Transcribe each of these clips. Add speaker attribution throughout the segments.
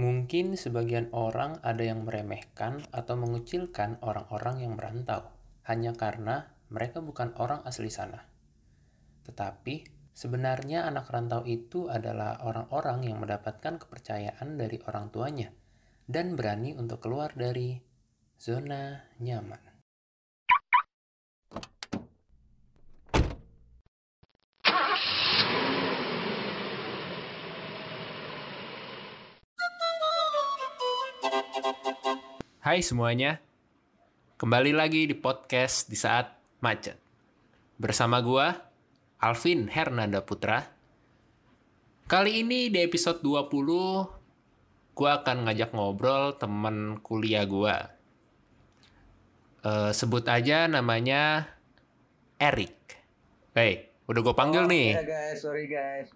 Speaker 1: Mungkin sebagian orang ada yang meremehkan atau mengucilkan orang-orang yang merantau hanya karena mereka bukan orang asli sana. Tetapi sebenarnya anak rantau itu adalah orang-orang yang mendapatkan kepercayaan dari orang tuanya dan berani untuk keluar dari zona nyaman. Hai semuanya, kembali lagi di podcast di saat macet. Bersama gua, Alvin Hernanda Putra. Kali ini di episode 20, gua akan ngajak ngobrol temen kuliah gua. Eh, sebut aja namanya Eric. Hey, udah gue panggil
Speaker 2: Oh,
Speaker 1: nih.
Speaker 2: Iya guys, sorry guys.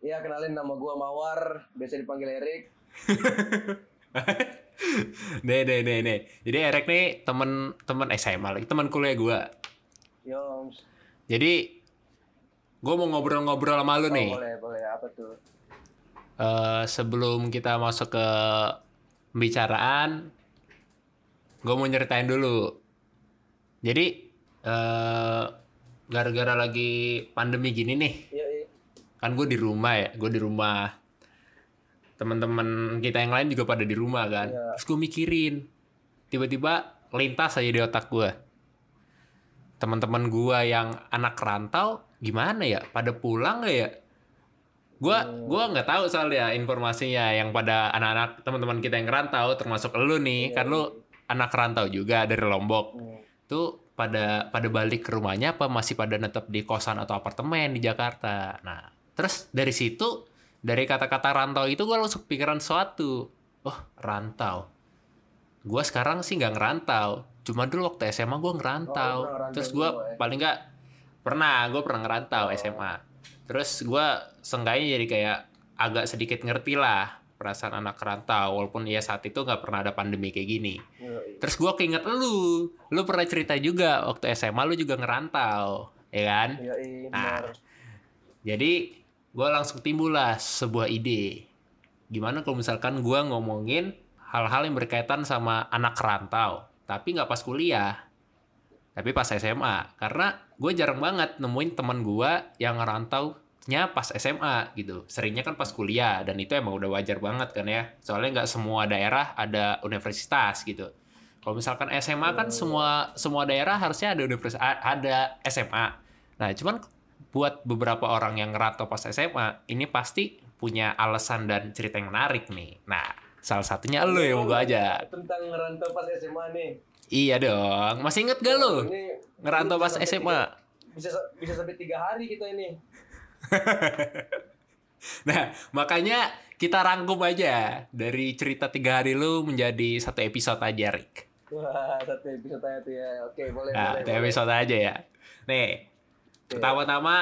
Speaker 2: Iya kenalin nama gua Mawar, biasa dipanggil Erik.
Speaker 1: Nih, nih, nih, nih. Jadi Eric nih temen temen SMA lagi, temen kuliah.
Speaker 2: Yoms.
Speaker 1: Jadi gue mau ngobrol-ngobrol sama lu
Speaker 2: Oh,
Speaker 1: nih.
Speaker 2: boleh, boleh. Apa tuh?
Speaker 1: Eh, sebelum kita masuk ke pembicaraan, gue mau nyeritain dulu. Jadi eh gara-gara lagi pandemi gini nih,
Speaker 2: Iya, iya.
Speaker 1: kan gue di rumah ya, gue di rumah. Teman-teman kita yang lain juga pada di rumah kan.
Speaker 2: Iya.
Speaker 1: Terus gue mikirin, tiba-tiba lintas aja di otak gue. Teman-teman gue yang anak rantau gimana ya? Pada pulang nggak ya? Gua gua nggak tahu soalnya informasinya yang pada anak-anak teman-teman kita yang rantau termasuk lu nih kan lu anak rantau juga dari Lombok
Speaker 2: Hmm.
Speaker 1: tuh pada pada balik ke rumahnya apa masih pada netap di kosan atau apartemen di Jakarta nah terus dari situ dari kata-kata rantau itu gue langsung pikiran suatu oh rantau gue sekarang sih nggak ngerantau cuma dulu waktu SMA gue ngerantau
Speaker 2: Oh,
Speaker 1: terus gue
Speaker 2: ya?
Speaker 1: paling nggak pernah gue pernah ngerantau SMA terus gue seenggaknya jadi kayak agak sedikit ngerti lah perasaan anak rantau walaupun ya saat itu nggak pernah ada pandemi kayak gini. Terus gue keinget lu, lu pernah cerita juga waktu SMA lu juga ngerantau, ya kan? Nah. Jadi gue langsung timbul lah sebuah ide. Gimana kalau misalkan gue ngomongin hal-hal yang berkaitan sama anak rantau, tapi nggak pas kuliah, tapi pas SMA. Karena gue jarang banget nemuin teman gue yang ngerantaunya pas SMA gitu. Seringnya kan pas kuliah dan itu emang udah wajar banget kan ya. Soalnya nggak semua daerah ada universitas gitu. Kalau misalkan SMA kan semua semua daerah harusnya ada universitas ada SMA. Nah, cuman buat beberapa orang yang ngerantau pas SMA, ini pasti punya alasan dan cerita yang menarik nih. Nah, salah satunya lu yang mau gue aja.
Speaker 2: Tentang ngerantau pas SMA nih.
Speaker 1: Iya dong. Masih inget gak?
Speaker 2: Ini
Speaker 1: Ngerantau pas SMA.
Speaker 2: tiga- bisa bisa sampai tiga hari kita ini.
Speaker 1: Nah, makanya kita rangkum aja dari cerita tiga hari lu menjadi satu episode aja, Rick.
Speaker 2: Wah, satu episode aja tuh ya. Oke, boleh,
Speaker 1: Nah,
Speaker 2: boleh.
Speaker 1: satu
Speaker 2: boleh.
Speaker 1: episode aja ya. Nih, pertama-tama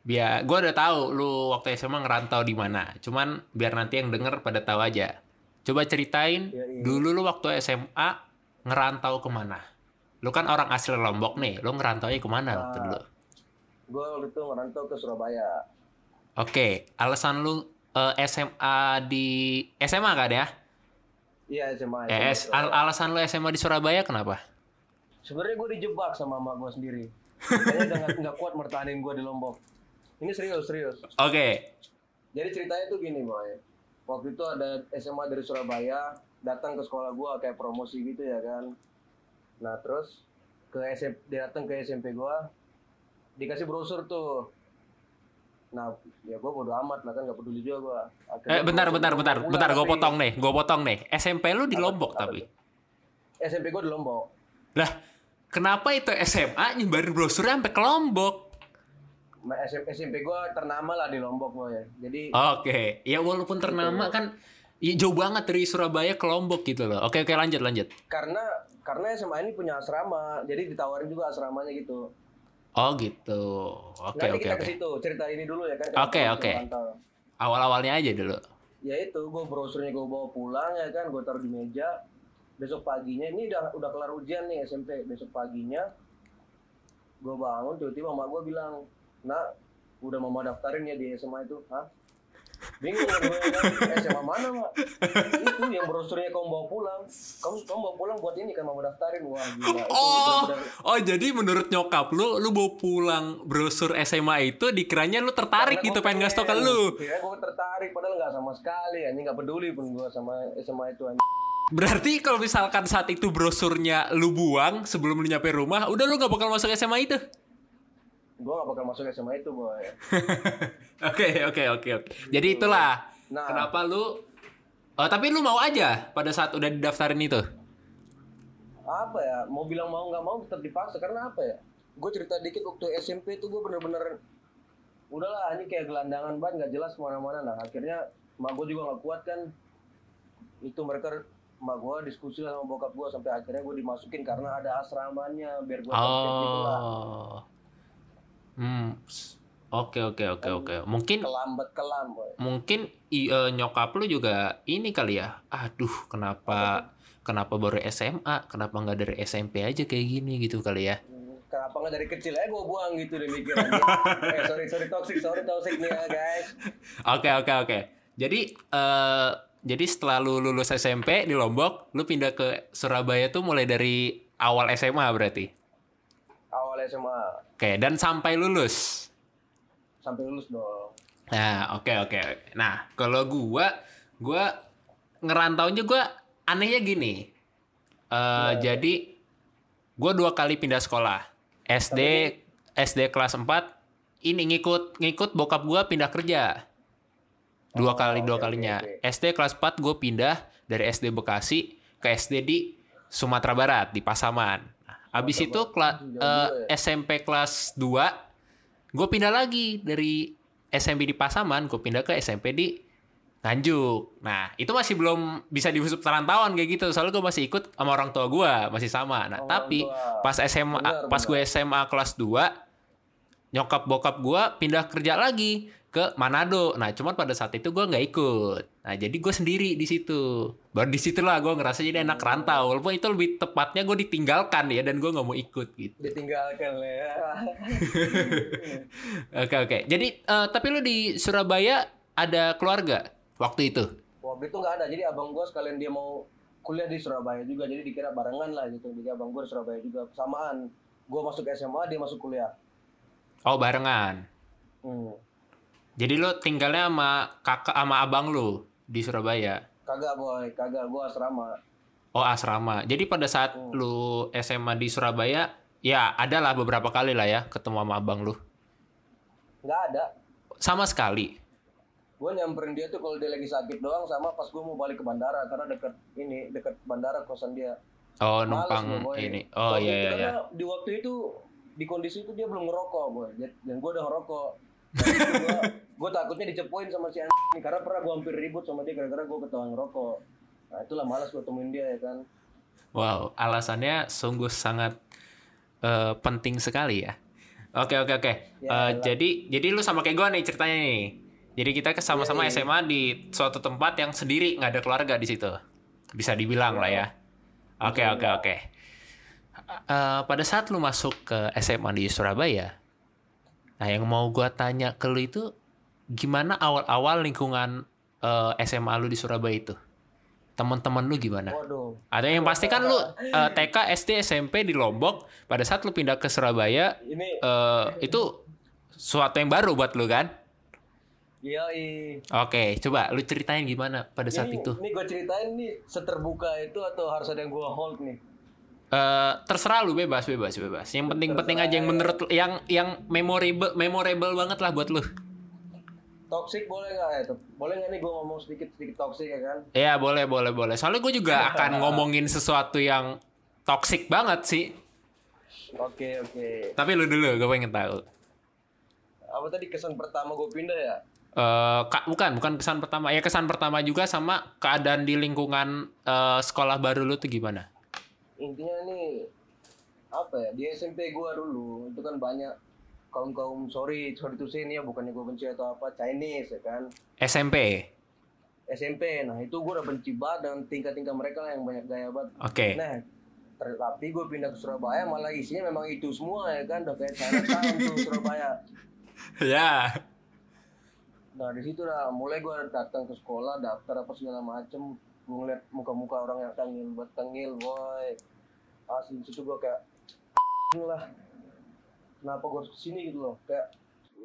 Speaker 1: biar gue udah tahu lu waktu SMA ngerantau di mana. Cuman biar nanti yang denger pada tahu aja. Coba ceritain
Speaker 2: Iya, iya.
Speaker 1: dulu lu waktu SMA ngerantau ke mana? Lu kan orang asli Lombok nih, lu ngerantaunya ke mana waktu
Speaker 2: Ah.
Speaker 1: dulu?
Speaker 2: Gue waktu itu ngerantau ke Surabaya.
Speaker 1: Oke, alasan lu eh, SMA di SMA kan ya?
Speaker 2: Iya, SMA.
Speaker 1: Eh,
Speaker 2: SMA
Speaker 1: es- al- alasan lu SMA di Surabaya kenapa?
Speaker 2: Sebenarnya gue dijebak sama emak gue sendiri. Kayaknya udah nggak- kuat mertahanin gue di Lombok. Ini serius, serius.
Speaker 1: Oke,
Speaker 2: Jadi ceritanya tuh gini, boy. Waktu itu ada SMA dari Surabaya datang ke sekolah gue kayak promosi gitu ya kan. Nah terus ke SMP, dia datang ke SMP gue, dikasih brosur tuh. Nah, ya gue bodo amat lah kan, gak peduli juga gue.
Speaker 1: eh bentar bentar bentar bentar gue potong nih, gue potong nih. SMP lu di Lombok
Speaker 2: apa
Speaker 1: tapi.
Speaker 2: SMP gue di Lombok.
Speaker 1: Lah, kenapa itu SMA nyebarin brosurnya sampai ke Lombok?
Speaker 2: SMP, SMP gue ternama lah di Lombok gue ya. Jadi
Speaker 1: Oke, ya walaupun ternama kan ya jauh banget dari Surabaya ke Lombok gitu loh. Oke oke lanjut lanjut.
Speaker 2: karena karena SMA ini punya asrama, jadi ditawarin juga asramanya gitu.
Speaker 1: Oh gitu. Oke oke
Speaker 2: kita
Speaker 1: oke.
Speaker 2: ke situ cerita ini dulu ya kan.
Speaker 1: Oke, oke. Awal-awalnya aja dulu.
Speaker 2: ya itu gue brosurnya gue bawa pulang ya kan gue taruh di meja besok paginya ini udah udah kelar ujian nih SMP besok paginya gue bangun tiba-tiba mama gue bilang nak udah mama daftarin ya di SMA itu. Hah? Bingung gue kan SMA mana mak? Itu yang brosurnya kamu bawa pulang. Kamu kamu bawa pulang buat ini kan mau daftarin. Wah gila itu
Speaker 1: Oh, oh jadi menurut nyokap lu, lu bawa pulang brosur SMA itu dikiranya lu tertarik
Speaker 2: Karena
Speaker 1: gitu pengen ngasih tau ke lu.
Speaker 2: Kira gue tertarik padahal nggak sama sekali anjing nggak peduli pun gue sama SMA itu anjing.
Speaker 1: Berarti kalau misalkan saat itu brosurnya lu buang sebelum lu nyampe rumah, udah lu gak bakal masuk SMA itu.
Speaker 2: gue gak bakal masuk SMA itu boy
Speaker 1: Oke, oke, oke, oke. Jadi itulah
Speaker 2: Nah.
Speaker 1: kenapa lu Oh, tapi lu mau aja pada saat udah didaftarin itu.
Speaker 2: apa ya mau bilang mau nggak mau tetap dipaksa karena apa ya gue cerita dikit waktu SMP itu gue bener-bener udahlah ini kayak gelandangan banget nggak jelas ke mana-mana nah akhirnya mak gue juga nggak kuat kan itu mereka mak gue diskusi lah sama bokap gue sampai akhirnya gue dimasukin karena ada asramanya biar gue gitu lah.
Speaker 1: Oh. Hmm. Oke, oke, oke, oke. Mungkin
Speaker 2: kelambat kelam boy.
Speaker 1: mungkin i- eh, nyokap lu juga ini kali ya? Aduh kenapa kenapa baru SMA kenapa nggak dari SMP aja kayak gini gitu kali ya?
Speaker 2: Hmm, kenapa nggak dari kecil aja gue buang gitu deh mikirannya eh sorry sorry toxic sorry toxic nih ya guys.
Speaker 1: Oke oke oke. Jadi eh jadi setelah lu lulus SMP di Lombok lu pindah ke Surabaya tuh mulai dari awal SMA berarti
Speaker 2: awal SMA
Speaker 1: oke dan sampai lulus
Speaker 2: sampai lulus dong
Speaker 1: Nah, oke oke. Nah, kalau gua gua ngerantaunya gua anehnya gini. Eh jadi gua dua kali pindah sekolah. SD SD kelas 4 ini ngikut ngikut bokap gua pindah kerja. Dua kali dua kalinya.
Speaker 2: oke,
Speaker 1: SD kelas 4 gue pindah dari SD Bekasi ke SD di Sumatera Barat di Pasaman. Nah, habis itu kela- eh,
Speaker 2: juga ya.
Speaker 1: SMP kelas 2 gue pindah lagi dari SMP di Pasaman gue pindah ke SMP di Nganjuk. Nah, itu masih belum bisa disebut perantauan kayak gitu. Soalnya gue masih ikut sama orang tua gue, masih sama. Nah,
Speaker 2: Oh,
Speaker 1: tapi
Speaker 2: tua.
Speaker 1: pas SMA
Speaker 2: Benar,
Speaker 1: pas gue SMA kelas 2 nyokap bokap gue pindah kerja lagi ke Manado. Nah, cuman pada saat itu gue nggak ikut. Nah, jadi gue sendiri di situ. Baru di situ lah gue ngerasa jadi enak rantau. Walaupun itu lebih tepatnya gue ditinggalkan ya dan gue nggak mau ikut gitu.
Speaker 2: ditinggalkan lah ya
Speaker 1: Oke oke. Jadi eh, tapi lu di Surabaya ada keluarga waktu itu?
Speaker 2: waktu itu nggak ada jadi abang gue sekalian dia mau kuliah di Surabaya juga jadi dikira barengan lah gitu jadi abang gue di Surabaya juga samaan gue masuk SMA dia masuk kuliah
Speaker 1: Oh barengan.
Speaker 2: hmm.
Speaker 1: Jadi lu tinggalnya sama kakak sama abang lu di Surabaya.
Speaker 2: kagak boy kagak gue asrama
Speaker 1: Oh asrama. Jadi pada saat
Speaker 2: Hmm.
Speaker 1: lu SMA di Surabaya, ya adalah beberapa kali lah ya ketemu sama abang lu.
Speaker 2: nggak ada
Speaker 1: Sama sekali.
Speaker 2: gue nyamperin dia tuh kalau dia lagi sakit doang sama pas gue mau balik ke bandara karena deket ini deket bandara kosan dia
Speaker 1: Oh
Speaker 2: Males
Speaker 1: numpang
Speaker 2: gua, boy.
Speaker 1: ini. Oh iya iya iya.
Speaker 2: karena di waktu itu di kondisi itu dia belum ngerokok boy dan gue udah ngerokok gue gue takutnya dicepoin sama si anjing karena pernah gue hampir ribut sama dia gara-gara gue ketahuan ngerokok nah itulah malas gue temuin dia ya kan
Speaker 1: Wow, alasannya sungguh sangat eh, penting sekali ya. Oke oke oke.
Speaker 2: Ya,
Speaker 1: Eh, jadi jadi lu sama kayak gua nih ceritanya nih. Jadi kita ke sama-sama
Speaker 2: Iya, iya.
Speaker 1: SMA di suatu tempat yang sendiri nggak ada keluarga di situ. Bisa dibilang lah ya. Oke
Speaker 2: Bisa
Speaker 1: oke oke. Eh, pada saat lu masuk ke SMA di Surabaya, nah yang mau gua tanya ke lu itu gimana awal-awal lingkungan eh, SMA lu di Surabaya itu? Teman-teman lu gimana?
Speaker 2: waduh
Speaker 1: Ada yang pasti kan lu eh, TK, SD, SMP di Lombok. Pada saat lu pindah ke Surabaya,
Speaker 2: ini
Speaker 1: eh, itu suatu yang baru buat lu kan?
Speaker 2: iya
Speaker 1: Oke, coba lu ceritain gimana pada saat
Speaker 2: ini,
Speaker 1: itu.
Speaker 2: ini gue ceritain nih seterbuka itu atau harus ada yang gue hold nih
Speaker 1: Eh, terserah lu bebas, bebas, bebas. Yang penting-penting aja yang menurut yang yang memorable, memorable banget lah buat lu.
Speaker 2: toxic boleh nggak ya boleh nggak nih gue ngomong sedikit sedikit toxic ya kan
Speaker 1: Ya boleh, boleh, boleh. Soalnya gue juga akan ngomongin sesuatu yang toxic banget sih.
Speaker 2: oke oke
Speaker 1: Tapi lu dulu, gue pengen tahu.
Speaker 2: apa tadi kesan pertama gue pindah ya
Speaker 1: Eh, kak bukan bukan kesan pertama ya kesan pertama juga sama keadaan di lingkungan eh, sekolah baru lu tuh gimana
Speaker 2: intinya nih apa ya di SMP gua dulu itu kan banyak kaum kaum sorry sorry tuh sini ya bukannya gua benci atau apa Chinese ya kan?
Speaker 1: SMP
Speaker 2: SMP nah itu gua udah benci banget dengan tingkah-tingkah mereka lah yang banyak gaya banget.
Speaker 1: Oke.
Speaker 2: Nah ter- tapi gue pindah ke Surabaya malah isinya memang itu semua ya kan? Udah kayak China Town tuh Surabaya.
Speaker 1: Ya.
Speaker 2: Nah di situ lah mulai gue datang ke sekolah daftar apa segala macem ngeliat muka-muka orang yang tengil buat tengil boy asli di situ gue kayak lah kenapa gue ke sini? Gitu loh. Kayak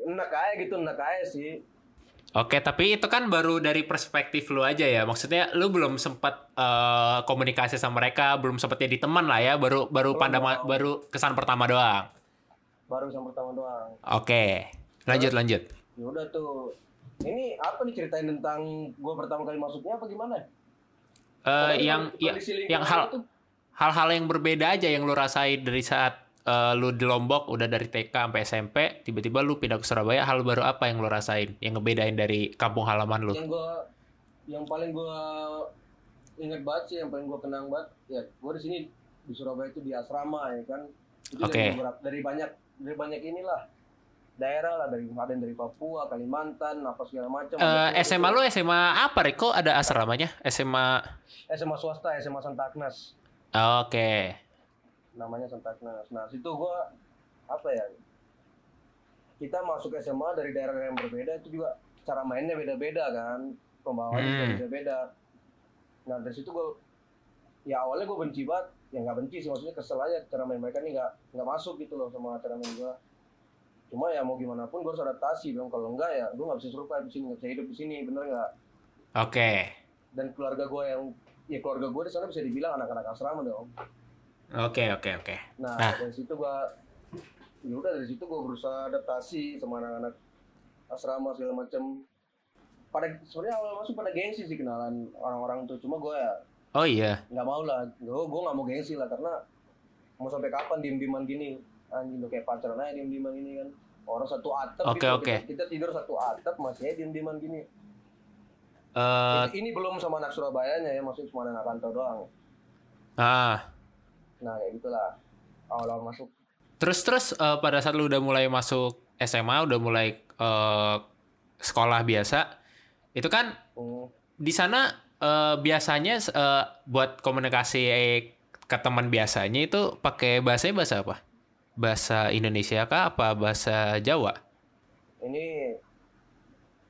Speaker 2: enak aja gitu enak aja sih.
Speaker 1: Oke, tapi itu kan baru dari perspektif lu aja ya. Maksudnya lu belum sempat eh, komunikasi sama mereka, belum sempat jadi teman lah ya. Baru baru pandama, baru kesan pertama doang.
Speaker 2: baru yang pertama doang.
Speaker 1: Oke, lanjut lanjut.
Speaker 2: ya udah tuh. Ini apa nih ceritain tentang gue pertama kali masuknya apa gimana
Speaker 1: Eh,
Speaker 2: Pokoknya
Speaker 1: yang ya, yang hal hal-hal yang berbeda aja yang lu rasain dari saat eh, lu di Lombok udah dari TK sampai SMP, tiba-tiba lu pindah ke Surabaya, hal baru apa yang lu rasain yang ngebedain dari kampung halaman lu?
Speaker 2: yang gue yang paling gue inget banget sih yang paling gue kenang banget ya gue di sini di Surabaya itu di asrama ya kan itu
Speaker 1: Oke.
Speaker 2: dari beberapa dari banyak dari banyak inilah daerah lah dari ada dari Papua Kalimantan apa segala macam
Speaker 1: Eh, SMA lu SMA apa Riko? Ada asramanya? SMA
Speaker 2: SMA swasta SMA Santa Agnes
Speaker 1: Oke.
Speaker 2: namanya Santa Agnes nah situ gue apa ya kita masuk SMA dari daerah yang berbeda itu juga cara mainnya beda-beda kan pembawaannya juga
Speaker 1: Hmm.
Speaker 2: beda-beda nah dari situ gue ya awalnya gue benci banget ya nggak benci sih maksudnya kesel aja cara main mereka ini nggak nggak masuk gitu loh sama cara main gue cuma ya mau gimana pun gue harus adaptasi dong kalau enggak ya gue nggak bisa survive di sini nggak bisa hidup di sini bener nggak
Speaker 1: Oke.
Speaker 2: dan keluarga gue yang ya keluarga gue di sana bisa dibilang anak-anak asrama dong
Speaker 1: Oke, oke, oke.
Speaker 2: Nah,
Speaker 1: Nah.
Speaker 2: dari situ gua ya udah dari situ gua berusaha adaptasi sama anak-anak asrama segala macam. Pada sebenarnya awal masuk pada gengsi sih kenalan orang-orang tuh. Cuma gua ya
Speaker 1: Oh iya.
Speaker 2: nggak mau lah. Gua gua nggak mau gengsi lah karena mau sampai kapan diem-dieman gini. Anjing udah kayak pacaran aja diem-dieman gini kan. Orang satu atap
Speaker 1: Oke,
Speaker 2: gitu.
Speaker 1: oke.
Speaker 2: Kita, kita tidur satu atap masih diem-dieman gini.
Speaker 1: Eh,
Speaker 2: Ini belum sama anak Surabayanya ya, maksudnya cuma anak kantor doang.
Speaker 1: ah,
Speaker 2: Nah, kayak gitulah. Awal-awal masuk
Speaker 1: terus terus eh, pada saat lu udah mulai masuk SMA, udah mulai eh, sekolah biasa, itu kan
Speaker 2: hmm,
Speaker 1: di sana eh, biasanya eh, buat komunikasi ke teman biasanya itu pakai bahasanya bahasa apa? Bahasa Indonesia kah apa bahasa Jawa?
Speaker 2: ini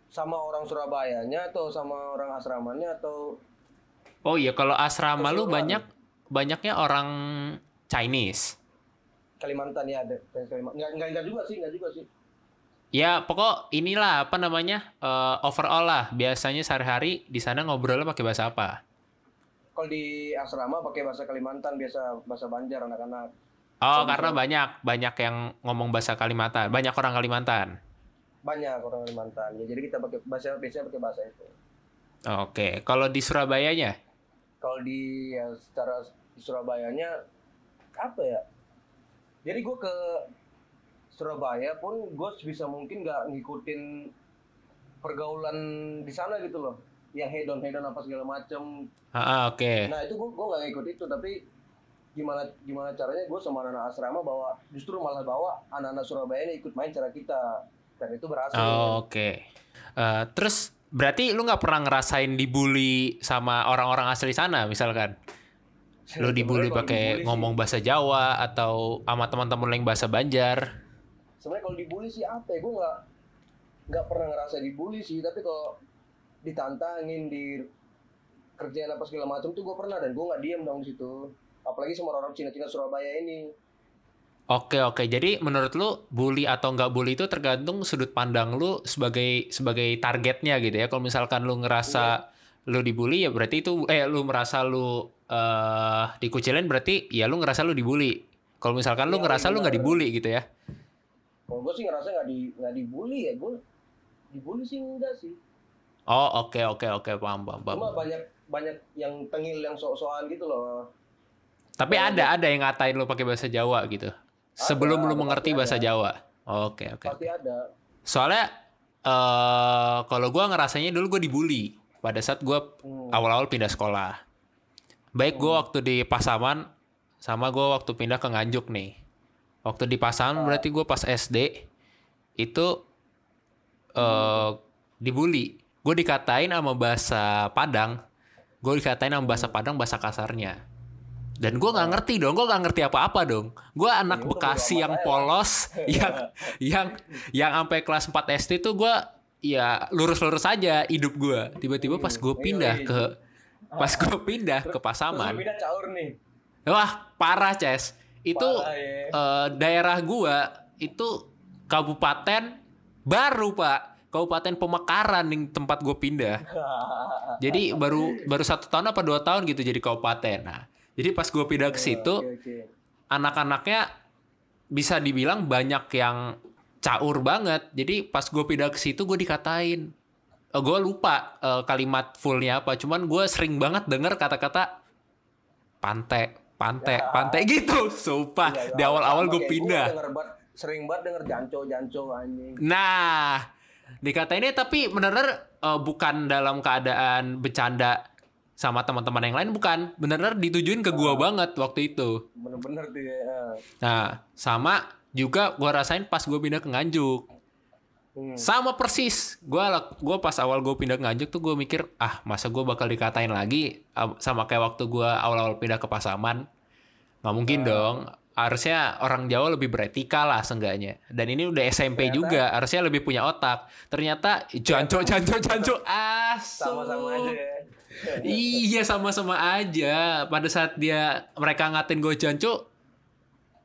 Speaker 2: sama orang Surabayanya atau sama orang asramanya atau
Speaker 1: Oh iya, kalau asrama lu banyak banyaknya orang Chinese.
Speaker 2: Kalimantan ya ada Kalimantan nggak, nggak, nggak juga sih nggak juga sih
Speaker 1: Ya pokok inilah apa namanya eh, overall lah. Biasanya sehari-hari di sana ngobrolnya pakai bahasa apa?
Speaker 2: kalau di asrama pakai bahasa Kalimantan biasa bahasa Banjar anak-anak
Speaker 1: Oh karena banyak banyak yang ngomong bahasa Kalimantan, banyak orang Kalimantan.
Speaker 2: banyak orang Kalimantan ya jadi kita pakai bahasa biasanya pakai bahasa itu
Speaker 1: Oke, kalau di Surabayanya?
Speaker 2: kalau di ya, secara di Surabayanya apa ya jadi gue ke Surabaya pun gue sebisa mungkin nggak ngikutin pergaulan di sana gitu loh yang hedon hedon apa segala macem
Speaker 1: Ah, ah, oke.
Speaker 2: Nah itu gue gue nggak ngikut itu tapi gimana gimana caranya gue sama anak asrama bawa justru malah bawa anak-anak Surabaya ini ikut main cara kita dan itu berhasil.
Speaker 1: Oh, Oke. Eh, terus berarti lu nggak pernah ngerasain dibully sama orang-orang asli sana misalkan? Lu dibully pakai
Speaker 2: sih-
Speaker 1: ngomong bahasa Jawa atau sama teman-teman yang bahasa Banjar?
Speaker 2: Sebenarnya kalau dibully sih apa ya gue nggak nggak pernah ngerasa dibully sih tapi kalau ditantangin di kerjaan apa segala macam tuh gue pernah dan gue nggak diem dong di situ. Apalagi sama orang Cina-Cina Surabaya ini.
Speaker 1: Oke oke, jadi menurut lu bully atau nggak bully itu tergantung sudut pandang lu sebagai sebagai targetnya gitu ya. Kalau misalkan lu ngerasa lu dibully ya berarti itu eh lu merasa lu eh dikucilin berarti ya lu ngerasa lu dibully. Kalau misalkan lu
Speaker 2: Iya,
Speaker 1: ngerasa lu nggak dibully gitu ya.
Speaker 2: Kalau gue sih ngerasa nggak di nggak dibully ya gue dibully sih enggak sih.
Speaker 1: Oh oke oke oke paham paham paham.
Speaker 2: Cuma banyak banyak yang tengil yang sok-sokan gitu loh.
Speaker 1: Tapi
Speaker 2: Banyak.
Speaker 1: ada ada yang ngatain lu pakai bahasa Jawa gitu. Sebelum lu
Speaker 2: ada,
Speaker 1: mengerti bahasa
Speaker 2: ada.
Speaker 1: Jawa. Oke oke.
Speaker 2: Pasti ada.
Speaker 1: Soalnya eh kalau gua ngerasanya dulu gue dibully pada saat gua
Speaker 2: Hmm.
Speaker 1: awal-awal pindah sekolah. Baik gue waktu di Pasaman sama gue waktu pindah ke Nganjuk nih. Waktu di Pasaman berarti gue pas SD itu eh dibully. Gue dikatain sama bahasa Padang. Gue dikatain sama bahasa Padang bahasa kasarnya. Dan gue nggak ngerti dong, gue nggak ngerti apa-apa dong. Gue anak
Speaker 2: Ya
Speaker 1: Bekasi yang polos, yang yang yang sampai kelas 4 SD tuh gue ya lurus-lurus aja hidup gua. Tiba-tiba pas gua pindah
Speaker 2: Iya,
Speaker 1: ke pas gua pindah ke Pasaman. wah parah Ces. Itu
Speaker 2: Parah, ya.
Speaker 1: eh, daerah gua itu kabupaten baru pak. Kabupaten Pemekaran yang tempat gue pindah. Jadi baru baru satu tahun apa dua tahun gitu jadi kabupaten. Nah jadi pas gue pindah ke situ
Speaker 2: Oke, oke.
Speaker 1: anak-anaknya bisa dibilang banyak yang caur banget. Jadi pas gue pindah ke situ gue dikatain. Gue lupa eh, kalimat fullnya apa. Cuman gue sering banget denger kata-kata pantai pantai pantai gitu. Sumpah
Speaker 2: Iya,
Speaker 1: di awal-awal gue pindah.
Speaker 2: banget, sering banget denger janco-janco anjing.
Speaker 1: Nah, dikatainnya tapi bener-bener eh, bukan dalam keadaan bercanda sama teman-teman yang lain bukan, bener-bener ditujuin ke gua banget waktu itu.
Speaker 2: Bener-bener tuh ya.
Speaker 1: Nah, sama juga gua rasain pas gua pindah ke Nganjuk.
Speaker 2: Hmm.
Speaker 1: Sama persis. Gua gua pas awal gua pindah ke Nganjuk tuh gua mikir, ah, masa gua bakal dikatain lagi Ah, sama kayak waktu gua awal-awal pindah ke Pasaman. nggak mungkin dong. Harusnya orang Jawa lebih beretika lah seenggaknya. Dan ini udah SMP
Speaker 2: Ternyata-
Speaker 1: juga, harusnya lebih punya otak. Ternyata janco janco janco asu.
Speaker 2: Sama-sama aja ya.
Speaker 1: Iya sama-sama aja. Pada saat dia mereka ngatain gue janco,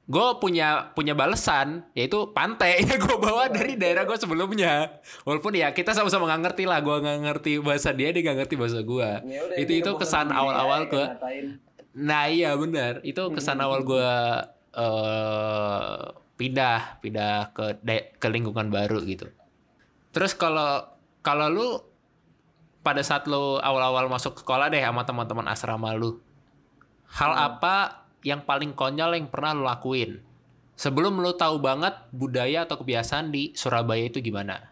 Speaker 1: gue punya punya balasan yaitu pantai yang gue bawa dari daerah gue sebelumnya. Walaupun ya kita sama-sama nggak ngerti lah. Gue nggak ngerti bahasa dia, dia nggak ngerti bahasa gue.
Speaker 2: Ya udah,
Speaker 1: itu itu kesan awal-awal gue. Nah iya benar. Itu kesan awal gue eh pindah pindah ke de- ke lingkungan baru gitu. Terus kalau kalau lu pada saat lu awal-awal masuk sekolah deh sama teman-teman asrama lu, hal apa yang paling konyol yang pernah lu lakuin? Sebelum lu tahu banget budaya atau kebiasaan di Surabaya itu gimana?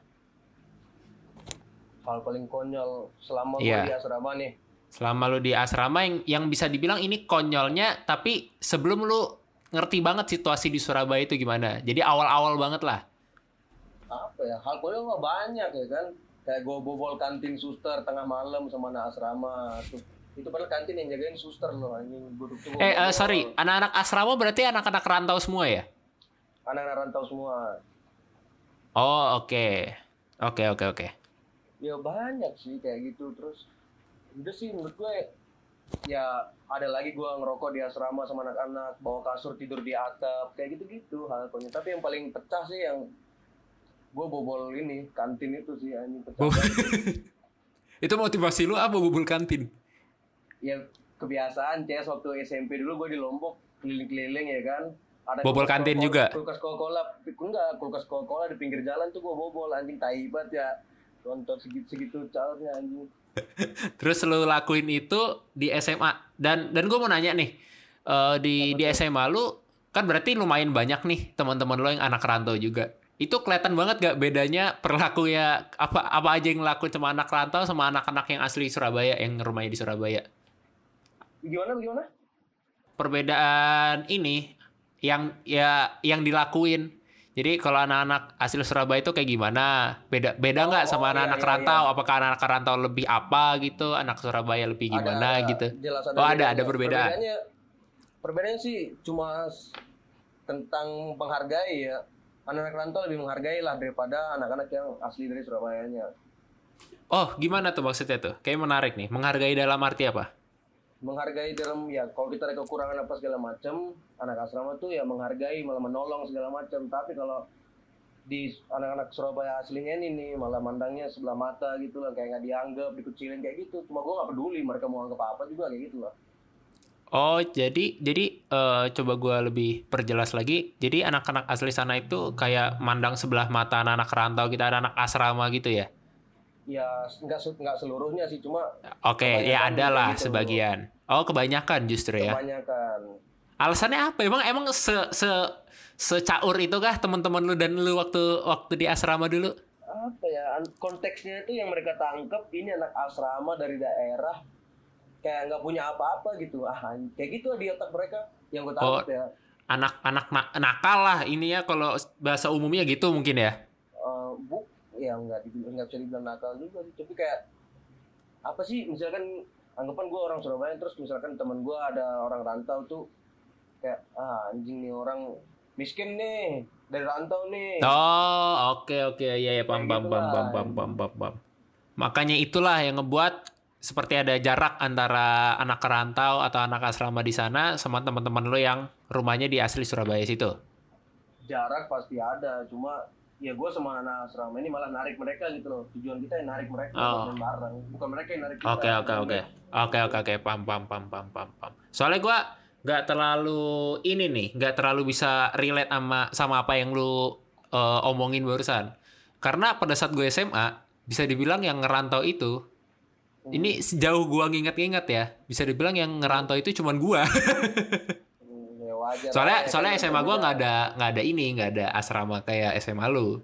Speaker 2: Hal paling konyol selama
Speaker 1: Iya.
Speaker 2: gua di asrama nih.
Speaker 1: Selama lu di asrama yang yang bisa dibilang ini konyolnya, tapi sebelum lu ngerti banget situasi di Surabaya itu gimana. Jadi awal-awal banget lah.
Speaker 2: Apa ya? Hal konyol mah banyak ya kan. Kayak gua bobol kantin suster tengah malam sama anak asrama. Tuh. Itu padahal kantin yang jagain suster loh anjing.
Speaker 1: Eh,
Speaker 2: bobol.
Speaker 1: sorry, anak-anak asrama berarti anak-anak rantau semua ya?
Speaker 2: Anak-anak rantau semua.
Speaker 1: Oh, oke. Oke, oke, oke.
Speaker 2: Ya banyak sih kayak gitu terus udah sih menurut gue ya ada lagi gue ngerokok di asrama sama anak-anak bawa kasur tidur di atap kayak gitu-gitu hal konyol tapi yang paling pecah sih yang gue bobol ini kantin itu sih banget.
Speaker 1: Itu motivasi lu apa bubul kantin?
Speaker 2: ya kebiasaan CS waktu SMP dulu gue di Lombok keliling-keliling ya kan ada
Speaker 1: Bobol
Speaker 2: kulkas
Speaker 1: kantin
Speaker 2: Coca-
Speaker 1: juga?
Speaker 2: kulkas Coca-Cola enggak kulkas Coca-Cola di pinggir jalan tuh gue bobol anjing tai banget ya nonton segitu segitu caurnya anjing
Speaker 1: Terus lu lakuin itu di SMA. Dan dan gue mau nanya nih, eh, di di SMA lu kan berarti lumayan banyak nih teman-teman lo yang anak rantau juga. Itu kelihatan banget gak bedanya perilaku ya apa apa aja yang ngelakuin sama anak rantau sama anak-anak yang asli Surabaya yang rumahnya di Surabaya.
Speaker 2: gimana gimana
Speaker 1: Perbedaan ini yang ya yang dilakuin. Jadi kalau anak-anak asli Surabaya itu kayak gimana? Beda beda nggak
Speaker 2: Oh,
Speaker 1: sama
Speaker 2: oh,
Speaker 1: anak-anak
Speaker 2: iya, iya,
Speaker 1: rantau? Apakah anak rantau lebih apa gitu? Anak Surabaya lebih gimana
Speaker 2: Ada- ada
Speaker 1: gitu?
Speaker 2: jelas
Speaker 1: Oh, ada-
Speaker 2: bedanya.
Speaker 1: ada perbedaan.
Speaker 2: Perbedaannya, perbedaannya sih cuma tentang menghargai ya. Anak-anak rantau lebih menghargai lah daripada anak-anak yang asli dari Surabayanya.
Speaker 1: Oh, gimana tuh maksudnya tuh? Kayak menarik nih. Menghargai dalam arti apa?
Speaker 2: Menghargai dalam ya kalau kita ada kekurangan apa segala macam, anak asrama tuh ya menghargai malah menolong segala macam. Tapi kalau di anak-anak Surabaya aslinya ini nih malah mandangnya sebelah mata gitu lah kayak nggak dianggap dikucilin kayak gitu cuma gue nggak peduli mereka mau anggap apa juga kayak gitu lah
Speaker 1: Oh, jadi jadi eh, coba gua lebih perjelas lagi. Jadi anak-anak asli sana itu kayak mandang sebelah mata anak-anak rantau kita ada anak asrama gitu ya?
Speaker 2: ya nggak nggak seluruhnya sih cuma
Speaker 1: Oke, ya
Speaker 2: Kebanyakan
Speaker 1: ada lah
Speaker 2: gitu.
Speaker 1: sebagian. Oh, kebanyakan justru ya.
Speaker 2: kebanyakan
Speaker 1: Alasannya apa? Emang emang se se secaur itu kah teman-teman lu dan lu waktu waktu di asrama dulu?
Speaker 2: apa ya konteksnya itu yang mereka tangkap ini anak asrama dari daerah kayak nggak punya apa-apa gitu. Ah kayak gitu di otak mereka. Yang gue tangkap ya.
Speaker 1: Anak-anak na- nakal lah ini ya kalau bahasa umumnya gitu mungkin ya.
Speaker 2: Eh, bu ya nggak nggak bisa dibilang nakal juga sih. Tapi kayak apa sih misalkan anggapan gue orang Surabaya terus misalkan teman gue ada orang rantau tuh kayak ah anjing nih orang miskin nih dari rantau nih.
Speaker 1: Oh, oke oke. Ya ya pam pam pam pam pam pam pam. Makanya itulah yang ngebuat seperti ada jarak antara anak kerantau atau anak asrama di sana sama teman-teman lo yang rumahnya di asli Surabaya situ.
Speaker 2: jarak pasti ada cuma ya gue sama anak asrama ini malah narik mereka gitu loh tujuan kita yang narik mereka
Speaker 1: Oh.
Speaker 2: main bareng bukan mereka yang narik kita
Speaker 1: Oke oke oke oke oke oke pam pam pam pam pam pam. Soalnya gua nggak terlalu ini nih, nggak terlalu bisa relate sama sama apa yang lu eh, omongin barusan. Karena pada saat gue SMA bisa dibilang yang ngerantau itu ini sejauh gua nginget-nginget ya, bisa dibilang yang ngerantau itu cuman gua.
Speaker 2: Hmm, ya wajar
Speaker 1: soalnya
Speaker 2: lah,
Speaker 1: soalnya SMA gua
Speaker 2: beda.
Speaker 1: nggak ada nggak ada ini, nggak ada asrama kayak SMA lu.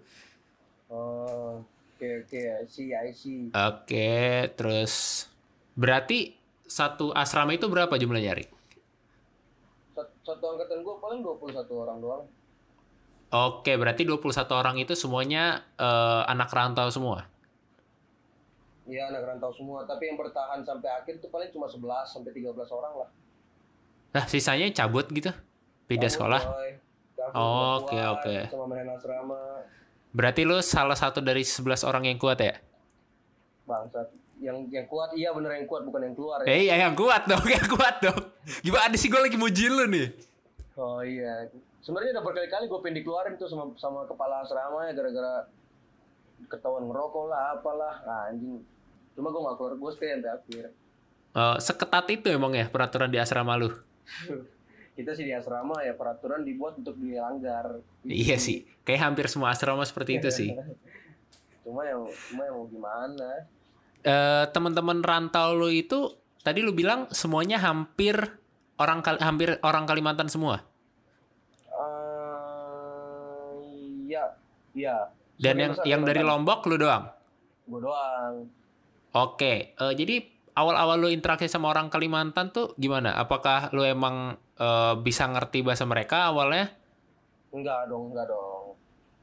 Speaker 2: oh oke oke I see I see
Speaker 1: Oke, terus berarti satu asrama itu berapa jumlahnya, Rik?
Speaker 2: Sat- satu angkatan gue paling 21 orang doang
Speaker 1: Oke, berarti 21 orang itu semuanya eh, anak rantau semua.
Speaker 2: Iya anak rantau semua, tapi yang bertahan sampai akhir tuh paling cuma 11 sampai 13 orang lah.
Speaker 1: Nah, sisanya cabut gitu. Beda
Speaker 2: Kamu,
Speaker 1: sekolah. Oh, oke, oke.
Speaker 2: Sama main asrama,
Speaker 1: Berarti lu salah satu dari 11 orang yang kuat ya?
Speaker 2: bangsat. Yang yang kuat iya bener yang kuat bukan yang keluar ya.
Speaker 1: Eh, iya yang kuat dong, yang kuat dong. Gimana sih gue lagi muji lu nih?
Speaker 2: Oh iya. Sebenarnya udah berkali-kali gue pengen dikeluarin tuh sama sama kepala asrama ya gara-gara ketahuan ngerokok lah apalah ah, anjing. Cuma gue gak keluar, gue stay sampai akhir.
Speaker 1: Eh, seketat itu emang ya peraturan di asrama lu?
Speaker 2: Kita sih di asrama ya peraturan dibuat untuk dilanggar.
Speaker 1: Iya sih, kayak hampir semua asrama seperti itu sih.
Speaker 2: Cuma yang cuma yang mau gimana?
Speaker 1: Eh, teman-teman rantau lu itu tadi lu bilang semuanya hampir orang hampir orang Kalimantan semua.
Speaker 2: Eh, iya, iya.
Speaker 1: Dan yang yang dari Lombok lu doang.
Speaker 2: Gue doang.
Speaker 1: Oke, eh, jadi awal-awal lu interaksi sama orang Kalimantan tuh gimana? Apakah lu emang eh, bisa ngerti bahasa mereka awalnya?
Speaker 2: Enggak dong, enggak dong.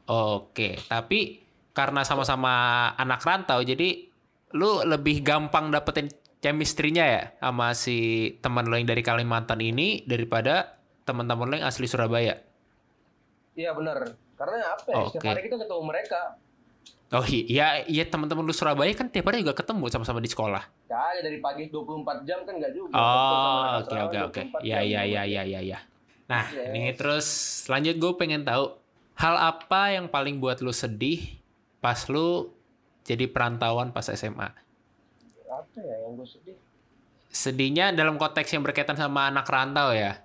Speaker 1: Oke, tapi karena sama-sama anak rantau, jadi lu lebih gampang dapetin chemistry-nya ya sama si teman lo yang dari Kalimantan ini daripada teman-teman lo yang asli Surabaya.
Speaker 2: Iya benar. Karena apa ya? Setiap
Speaker 1: Oke.
Speaker 2: hari kita ketemu mereka.
Speaker 1: Oh iya, iya teman-teman lu Surabaya kan tiap hari juga ketemu sama-sama di sekolah.
Speaker 2: Kagak dari pagi 24 jam kan enggak juga.
Speaker 1: Oh, oke oke oke.
Speaker 2: 24
Speaker 1: Ya ya ya ya ya ya. Nah,
Speaker 2: Yes.
Speaker 1: ini terus lanjut gue pengen tahu hal apa yang paling buat lu sedih pas lu jadi perantauan pas SMA?
Speaker 2: Apa ya yang gue sedih?
Speaker 1: Sedihnya dalam konteks yang berkaitan sama anak rantau ya.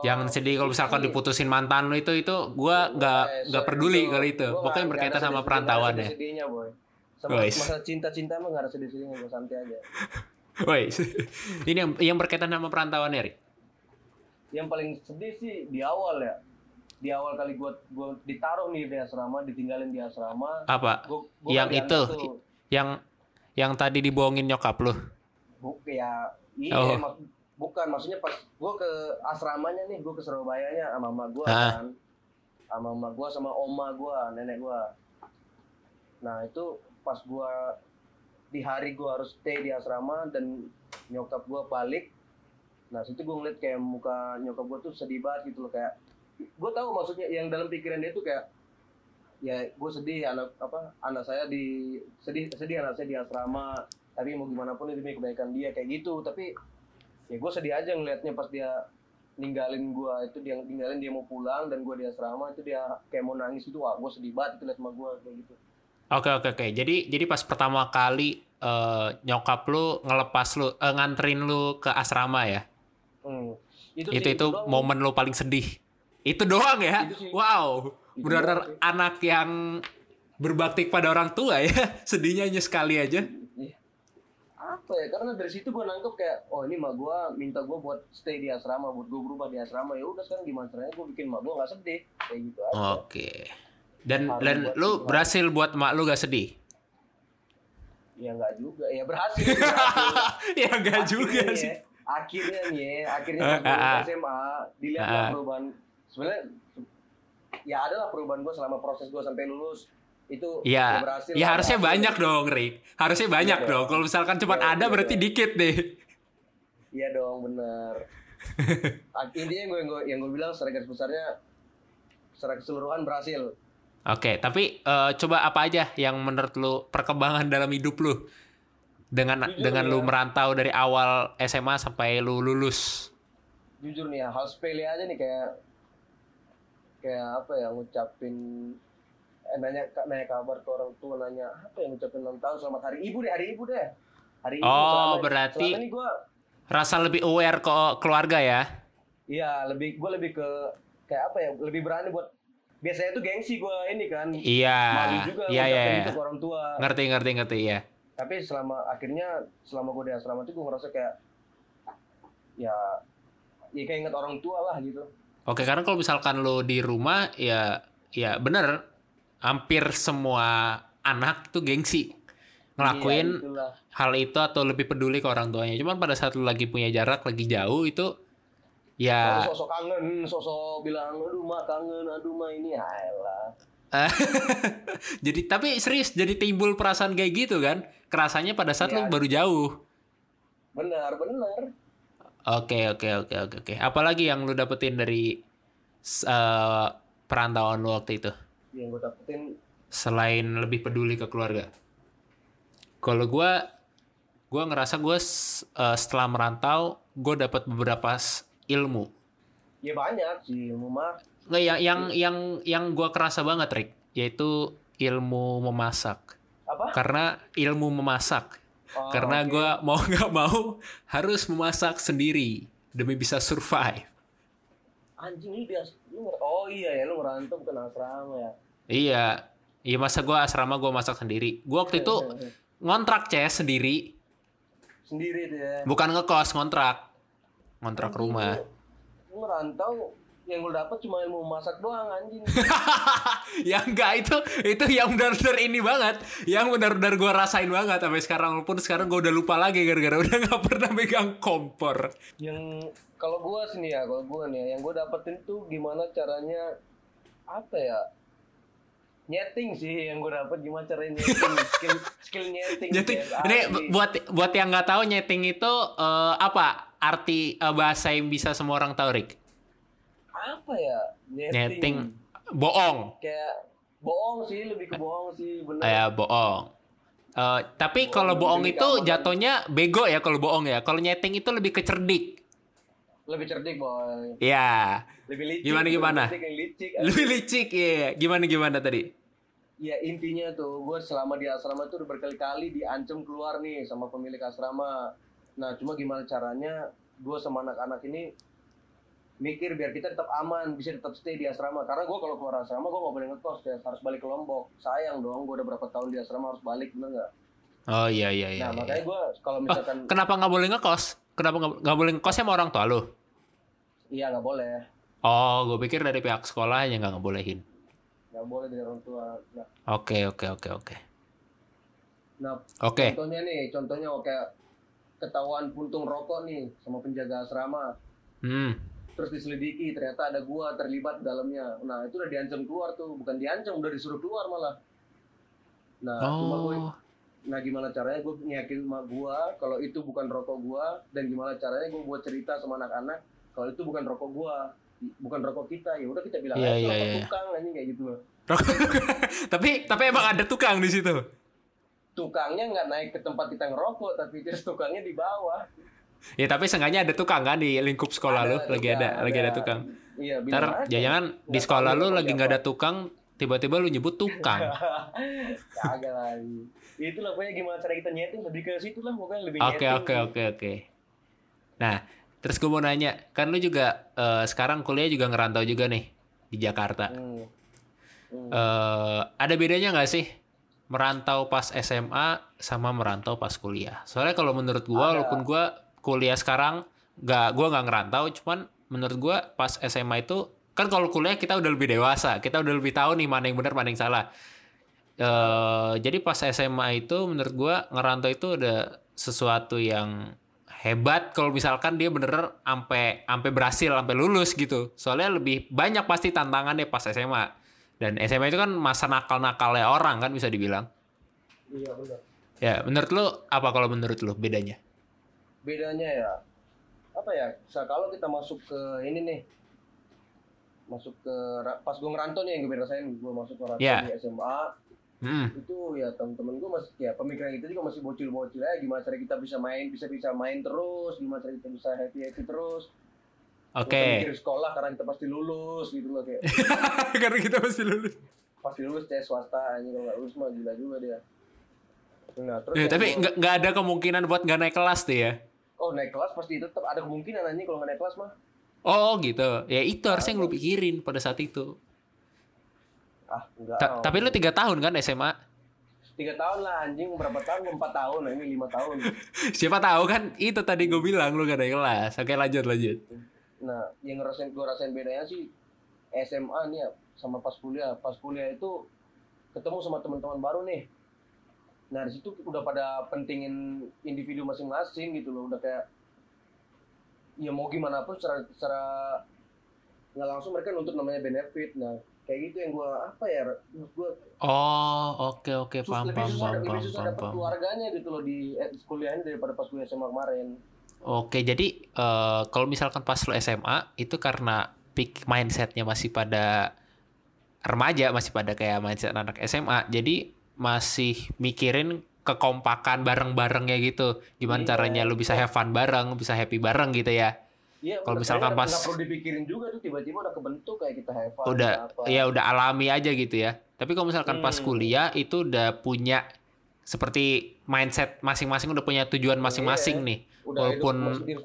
Speaker 2: Oh,
Speaker 1: Jangan sedih kalau misalkan
Speaker 2: ini.
Speaker 1: diputusin mantan lu itu itu gua nggak
Speaker 2: Eh,
Speaker 1: nggak
Speaker 2: sorry,
Speaker 1: peduli kali itu. Pokoknya
Speaker 2: nggak-
Speaker 1: berkaitan
Speaker 2: nggak
Speaker 1: sama perantauan
Speaker 2: nggak
Speaker 1: ya.
Speaker 2: boy. Sama masalah cinta-cinta emang gak ada sedih-sedihnya, gue santai aja.
Speaker 1: Woi, ini yang yang berkaitan sama perantauan ya, Rik?
Speaker 2: Yang paling sedih sih di awal ya. Di awal kali gue gua ditaruh nih di asrama, ditinggalin di asrama.
Speaker 1: Apa?
Speaker 2: Gua, gua
Speaker 1: Yang
Speaker 2: nggak
Speaker 1: itu,
Speaker 2: tuh.
Speaker 1: Yang yang tadi dibohongin nyokap lu.
Speaker 2: Bu, ya, iya,
Speaker 1: Oh.
Speaker 2: Bukan maksudnya pas gue ke asramanya nih, gue ke Surabayanya sama mama gue kan, sama mama gue sama oma gue, nenek gue. Nah itu pas gue di hari gue harus stay di asrama dan nyokap gue balik, nah situ gue ngeliat kayak muka nyokap gue tuh sedih banget gitu loh kayak, gue tahu maksudnya yang dalam pikiran dia tuh kayak ya gue sedih anak apa anak saya di sedih sedih anak saya di asrama tapi mau gimana pun demi kebaikan dia kayak gitu. Tapi ya gue sedih aja ngelihatnya pas dia ninggalin gue itu dia ninggalin dia mau pulang dan gue di asrama itu dia kayak mau nangis itu wah gue sedih banget itu liat sama gue kayak gitu
Speaker 1: Oke oke oke. Jadi jadi pas pertama kali eh, nyokap lu ngelepas lu eh, nganterin lu ke asrama ya.
Speaker 2: hmm.
Speaker 1: Itu
Speaker 2: sih,
Speaker 1: itu,
Speaker 2: doang.
Speaker 1: momen lu paling sedih. Itu doang ya.
Speaker 2: Itu sih.
Speaker 1: Wow.
Speaker 2: Itu
Speaker 1: Benar-benar anak yang berbakti pada orang tua ya. Sedihnya hanya sekali aja.
Speaker 2: Apa ya karena dari situ gue nangkep kayak oh ini mak gue minta gue buat stay di asrama buat gue berubah di asrama ya udah sekarang gimana caranya gue bikin mak gue nggak sedih kayak gitu aja
Speaker 1: Oke. Dan
Speaker 2: Harus
Speaker 1: dan lu berhasil buat mak lu gak sedih?
Speaker 2: ya nggak juga ya berhasil, berhasil.
Speaker 1: ya enggak juga
Speaker 2: Akhirnya
Speaker 1: sih.
Speaker 2: ya, akhirnya nih ya, akhirnya
Speaker 1: Ah,
Speaker 2: gue
Speaker 1: ah, ah.
Speaker 2: SMA dilihat
Speaker 1: Ah, ah.
Speaker 2: perubahan sebenarnya ya adalah perubahan gue selama proses gue sampai lulus itu
Speaker 1: Ya,
Speaker 2: berhasil
Speaker 1: ya harusnya
Speaker 2: berhasil.
Speaker 1: banyak dong, Rick. Harusnya banyak
Speaker 2: Iya
Speaker 1: dong.
Speaker 2: dong.
Speaker 1: Kalau misalkan cuma
Speaker 2: Iya,
Speaker 1: ada
Speaker 2: iya
Speaker 1: berarti
Speaker 2: dong.
Speaker 1: dikit deh.
Speaker 2: iya dong bener Ah, intinya gue yang gue yang gue bilang secara garis besarnya secara keseluruhan berhasil
Speaker 1: Oke, tapi eh, coba apa aja yang menurut lu perkembangan dalam hidup lu dengan
Speaker 2: Jujur
Speaker 1: dengan
Speaker 2: ya.
Speaker 1: lu merantau dari awal SMA sampai lu lulus?
Speaker 2: jujur nih ya hal sepele aja nih kayak kayak apa ya ngucapin nanya nanya kabar ke orang tua nanya apa ya ngucapin ulang tahun selamat hari ibu deh hari ibu deh hari ibu
Speaker 1: Oh,
Speaker 2: selama-
Speaker 1: berarti-
Speaker 2: selama ini gue
Speaker 1: Rasa lebih aware ke keluarga ya?
Speaker 2: iya lebih gue lebih ke kayak apa ya lebih berani buat biasanya tuh gengsi gue ini kan
Speaker 1: Iya,
Speaker 2: malu juga
Speaker 1: iya iya. iya.
Speaker 2: ke orang tua
Speaker 1: Ngerti ngerti ngerti ya.
Speaker 2: tapi selama akhirnya selama gue di asrama itu gue ngerasa kayak ya ya kayak inget orang tua lah gitu
Speaker 1: Oke, karena kalau misalkan lu di rumah ya ya bener hampir semua anak tuh gengsi ngelakuin
Speaker 2: Iya,
Speaker 1: hal itu atau lebih peduli ke orang tuanya. Cuman pada saat lu lagi punya jarak, lagi jauh itu ya
Speaker 2: Lalu sosok kangen, sosok bilang, aduh mah kangen, aduh mah ini, ayolah.
Speaker 1: jadi tapi serius jadi timbul perasaan kayak gitu kan? Kerasanya pada saat lu
Speaker 2: Iya.
Speaker 1: baru jauh.
Speaker 2: Benar, benar.
Speaker 1: Oke, oke, oke, oke, oke. Apalagi yang lu dapetin dari eh, perantauan lu waktu itu?
Speaker 2: Yang gue dapetin,
Speaker 1: Selain lebih peduli ke keluarga. Kalau gua gua ngerasa gue setelah merantau, gue dapat beberapa ilmu.
Speaker 2: ya banyak sih, ilmu mah.
Speaker 1: Nggak, yang yang yang yang gue kerasa banget, Rick, yaitu ilmu memasak.
Speaker 2: Apa?
Speaker 1: Karena ilmu memasak.
Speaker 2: Oh,
Speaker 1: Karena
Speaker 2: oke.
Speaker 1: gua mau nggak mau harus memasak sendiri demi bisa survive.
Speaker 2: Anjing lu biasa, lu, oh iya ya, lu ngerantau bukan asrama ya.
Speaker 1: Iya, iya masa gua asrama gua masak sendiri. Gua waktu itu ngontrak ces sendiri,
Speaker 2: Sendiri tuh ya.
Speaker 1: bukan ngekos ngontrak, ngontrak
Speaker 2: Anjing,
Speaker 1: rumah.
Speaker 2: Lu, lu ngerantau, yang lu dapet cuma ilmu masak doang anjing.
Speaker 1: ya enggak itu itu yang benar-benar ini banget, yang benar-benar gua rasain banget sampai sekarang walaupun sekarang gua udah lupa lagi gara-gara udah nggak pernah megang kompor.
Speaker 2: yang kalau gua sini ya, kalau gua nih ya, yang gua dapetin tuh gimana caranya apa ya? Nyeting sih yang gua dapet gimana caranya nyeting, skill skill nyeting.
Speaker 1: Jadi ini buat buat yang nggak tahu nyeting itu eh, apa arti eh, bahasa yang bisa semua orang tahu Rick?
Speaker 2: Apa ya? Nyeting.
Speaker 1: Nyeting bohong,
Speaker 2: Kayak bohong sih, lebih ke bohong sih, bener.
Speaker 1: ya bohong. Eh, tapi kalau
Speaker 2: lebih
Speaker 1: bohong
Speaker 2: demi
Speaker 1: itu jatuhnya bego ya kalau bohong ya. Kalau nyeting itu lebih ke cerdik.
Speaker 2: Lebih cerdik boy.
Speaker 1: Ya,
Speaker 2: Lebih licik.
Speaker 1: Gimana,
Speaker 2: lebih
Speaker 1: gimana?
Speaker 2: yang licik.
Speaker 1: lebih licik ya. Gimana gimana tadi?
Speaker 2: Ya intinya tuh, gue selama di asrama tuh berkali-kali diancam keluar nih sama pemilik asrama. Nah cuma gimana caranya gue sama anak-anak ini mikir biar kita tetap aman, bisa tetap stay di asrama. Karena gue kalau keluar asrama gue nggak boleh ngekos ya, harus balik ke Lombok. Sayang dong, gue udah berapa tahun di asrama harus balik, bener nggak?
Speaker 1: Oh iya iya iya.
Speaker 2: nah
Speaker 1: iya.
Speaker 2: makanya gue kalau misalkan,
Speaker 1: Kenapa nggak boleh ngekos? Kenapa nggak boleh ngekos sama orang tua lu?
Speaker 2: iya nggak boleh,
Speaker 1: Oh, gue pikir dari pihak sekolah aja nggak ngebolehin.
Speaker 2: nggak boleh dari orang tua. Nah,
Speaker 1: Oke oke oke oke.
Speaker 2: nah
Speaker 1: Oke.
Speaker 2: contohnya nih, contohnya kayak ketahuan puntung rokok nih sama penjaga asrama.
Speaker 1: Hmm.
Speaker 2: Terus diselidiki ternyata ada gua terlibat di dalamnya. Nah itu udah diancam keluar tuh. Bukan diancam udah disuruh keluar malah. Nah cuma gua
Speaker 1: Oh.
Speaker 2: nah gimana caranya gua nyakin sama gua kalau itu bukan rokok gua? Dan gimana caranya gua buat cerita sama anak-anak kalau itu bukan rokok gua? Bukan rokok kita. Ya udah kita bilang
Speaker 1: Iya,
Speaker 2: aja rokok
Speaker 1: iya.
Speaker 2: tukang anjing kayak gitu. Loh
Speaker 1: tapi tapi emang ada tukang di situ.
Speaker 2: tukangnya nggak naik ke tempat kita ngerokok tapi terus tukangnya di bawah
Speaker 1: Ya tapi seenggaknya ada tukang kan di lingkup sekolah lu lagi
Speaker 2: tukang,
Speaker 1: ada lagi ada tukang.
Speaker 2: iya
Speaker 1: Ntar jangan di sekolah lu lagi nggak ada tukang tiba-tiba lu nyebut tukang.
Speaker 2: Kagak lagi. Itulah pokoknya gimana cara kita nyeting lebih ke situ lah pokoknya lebih
Speaker 1: Oke oke oke oke. Nah terus gue mau nanya kan lu juga eh, sekarang kuliah juga ngerantau juga nih di Jakarta.
Speaker 2: Hmm. Hmm.
Speaker 1: eh ada bedanya nggak sih merantau pas SMA sama merantau pas kuliah? Soalnya kalau menurut gua,
Speaker 2: Ada.
Speaker 1: walaupun gua kuliah sekarang nggak gua nggak ngerantau, cuman menurut gua pas SMA itu kan kalau kuliah kita udah lebih dewasa, kita udah lebih tahu nih mana yang benar mana yang salah. eh jadi pas SMA itu menurut gua ngerantau itu udah sesuatu yang hebat kalau misalkan dia bener sampai sampai berhasil sampai lulus gitu. Soalnya lebih banyak pasti tantangannya pas SMA. Dan SMA itu kan masa nakal-nakalnya orang kan bisa dibilang.
Speaker 2: Iya benar.
Speaker 1: Ya, menurut lu apa kalau menurut lu bedanya?
Speaker 2: Bedanya ya apa ya? Bisa kalau kita masuk ke ini nih masuk ke pas gue ngerantau nih yang gue rasain gue masuk ke rantau
Speaker 1: Iya.
Speaker 2: di SMA
Speaker 1: Hmm.
Speaker 2: itu ya temen-temen gue masih ya pemikiran kita juga masih bocil-bocil ya gimana cara kita bisa main bisa bisa main terus gimana cara kita bisa happy happy terus
Speaker 1: Oke.
Speaker 2: Kita mikir sekolah karena kita pasti lulus gitu loh kayak
Speaker 1: Karena kita masih lulus.
Speaker 2: pasti lulus tes swasta ini kalau nggak lulus mah gila juga dia nah terus
Speaker 1: Ya, tapi nggak ada kemungkinan buat nggak naik kelas tuh ya.
Speaker 2: Oh naik kelas pasti tetap ada kemungkinan anjing kalau nggak naik kelas mah
Speaker 1: Oh gitu. Ya itu harusnya yang lu pikirin pada saat itu.
Speaker 2: ah enggak
Speaker 1: Ta- tapi lu tiga tahun kan SMA?
Speaker 2: tiga tahun lah anjing berapa tahun empat tahun ini lima tahun
Speaker 1: Siapa tahu kan itu tadi gue bilang lu gak naik kelas. Oke lanjut lanjut.
Speaker 2: nah yang ngerasain gue rasain bedanya sih SMA nih ya sama pas kuliah pas kuliah itu ketemu sama teman-teman baru nih nah di situ udah pada pentingin individu masing-masing gitu loh udah kayak ya mau gimana pun secara secara nggak langsung mereka nuntut namanya benefit nah kayak gitu yang gue apa ya gue
Speaker 1: Oh oke oke
Speaker 2: Sus-
Speaker 1: paham
Speaker 2: lebih
Speaker 1: paham
Speaker 2: susah,
Speaker 1: paham
Speaker 2: lebih
Speaker 1: paham
Speaker 2: susah
Speaker 1: paham.
Speaker 2: dapet
Speaker 1: paham.
Speaker 2: keluarganya gitu loh di eh, kuliah ini daripada pas kuliah SMA kemarin.
Speaker 1: Oke jadi eh, kalau misalkan pas lu SMA itu karena peak mindsetnya masih pada remaja masih pada kayak mindset anak SMA jadi masih mikirin kekompakan bareng-barengnya gitu gimana
Speaker 2: Iya.
Speaker 1: caranya lu bisa have fun bareng bisa happy bareng gitu ya
Speaker 2: Iya,
Speaker 1: Kalau misalkan pas-
Speaker 2: nggak perlu dipikirin juga tuh tiba-tiba udah kebentuk kayak kita have fun,
Speaker 1: udah
Speaker 2: apa.
Speaker 1: ya udah alami aja gitu ya tapi kalau misalkan pas
Speaker 2: Hmm.
Speaker 1: kuliah itu udah punya seperti mindset masing-masing udah punya tujuan masing-masing
Speaker 2: Iya.
Speaker 1: nih
Speaker 2: udah
Speaker 1: walaupun-
Speaker 2: hidup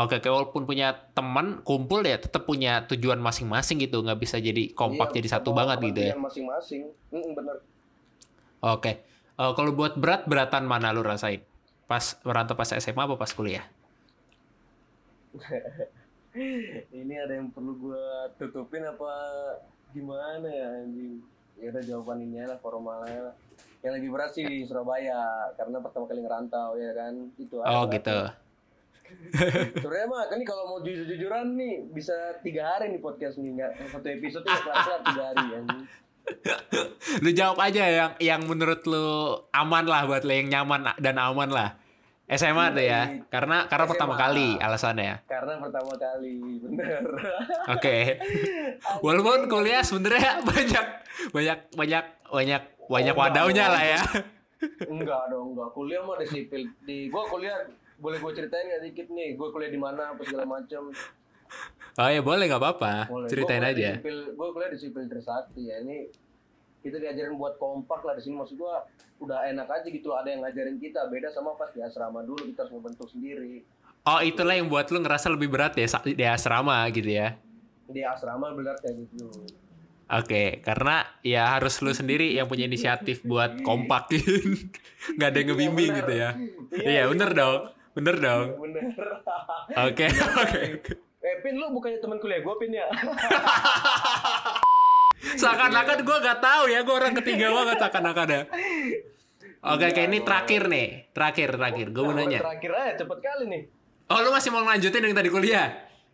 Speaker 1: oke kayak walaupun punya teman kumpul ya tetap punya tujuan masing-masing gitu nggak bisa jadi kompak
Speaker 2: Iya,
Speaker 1: jadi satu banget gitu ya
Speaker 2: masing-masing. Mm, bener.
Speaker 1: oke Eh, kalau buat berat beratan mana lu rasain pas merantau pas SMA apa pas kuliah
Speaker 2: Ini ada yang perlu gua tutupin apa gimana ya anjing? Ya udah jawaban ini lah formalnya lah. Yang lebih berat sih di Surabaya karena pertama kali ngerantau ya kan itu
Speaker 1: oh gitu
Speaker 2: Sebenarnya mah kan nih kalau mau jujur-jujuran nih bisa tiga hari nih podcast nih nggak satu episode tuh kelar tiga hari ya.
Speaker 1: lu jawab aja yang yang menurut lu aman lah buat lu yang nyaman dan aman lah SMA tuh ya karena karena
Speaker 2: SMA.
Speaker 1: pertama kali alasannya
Speaker 2: Karena pertama kali bener.
Speaker 1: Oke. Walaupun kuliah sebenarnya banyak banyak banyak banyak banyak
Speaker 2: Oh,
Speaker 1: wadahnya lah ya.
Speaker 2: enggak dong enggak kuliah mah ada sipil di gua kuliah boleh gue ceritain nggak dikit nih gue kuliah di mana apa segala macam
Speaker 1: Oh ya boleh nggak apa-apa. Ceritain
Speaker 2: Gua kuliah di
Speaker 1: aja.
Speaker 2: sipil gue kuliah di sipil Trisakti ya ini kita diajarin buat kompak lah di sini maksud gua udah enak aja gitu loh ada yang ngajarin kita beda sama pas di asrama dulu kita harus ngebentuk sendiri
Speaker 1: Oh itulah yang buat lu ngerasa lebih berat ya di asrama gitu ya.
Speaker 2: di asrama benar kayak gitu
Speaker 1: Oke, karena ya harus lu sendiri yang punya inisiatif buat kompakin. nggak ada yang ngebimbing
Speaker 2: Iya,
Speaker 1: gitu ya. Iya, bener dong. Bener dong.
Speaker 2: bener
Speaker 1: Oke, oke.
Speaker 2: eh Pin lu bukannya teman kuliah gue Pin ya
Speaker 1: Seakan-akan gue gak tahu ya, gue orang ketiga banget seakan-akan ya. Oke, oke, ini terakhir nih. Terakhir, terakhir. Gue mau
Speaker 2: Nah,
Speaker 1: nanya.
Speaker 2: terakhir aja cepet kali nih
Speaker 1: Oh, lu masih mau lanjutin yang tadi kuliah?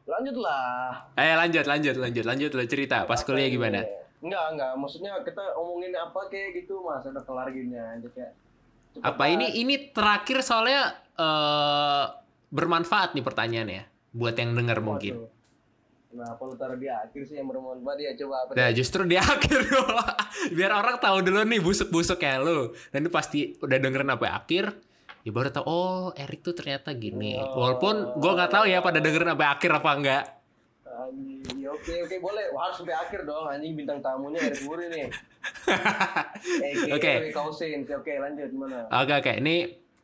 Speaker 2: lanjut lah
Speaker 1: Eh, lanjut, lanjut, lanjut, lanjut. Lu cerita, pas kuliah gimana?
Speaker 2: Enggak, enggak. Maksudnya kita omongin apa kayak gitu, Mas. Udah kelar gini aja kayak.
Speaker 1: Apa ini, ini terakhir soalnya eh bermanfaat nih pertanyaannya. Buat yang denger mungkin.
Speaker 2: Nah, apa lu taruh di akhir sih yang bermanfaat ya coba apa?
Speaker 1: Nah, justru di akhir biar orang tahu dulu nih busuk-busuknya lu. Dan itu pasti udah dengerin sampai akhir. Ya baru tahu oh Erik tuh ternyata gini.
Speaker 2: Oh.
Speaker 1: Walaupun gua nggak tahu ya pada dengerin sampai akhir apa enggak.
Speaker 2: Anjing, ya oke oke boleh. Wah, harus sampai akhir dong. Anjing bintang tamunya Erik Muri nih.
Speaker 1: Oke.
Speaker 2: Oke, lanjut gimana?
Speaker 1: Oke oke, ini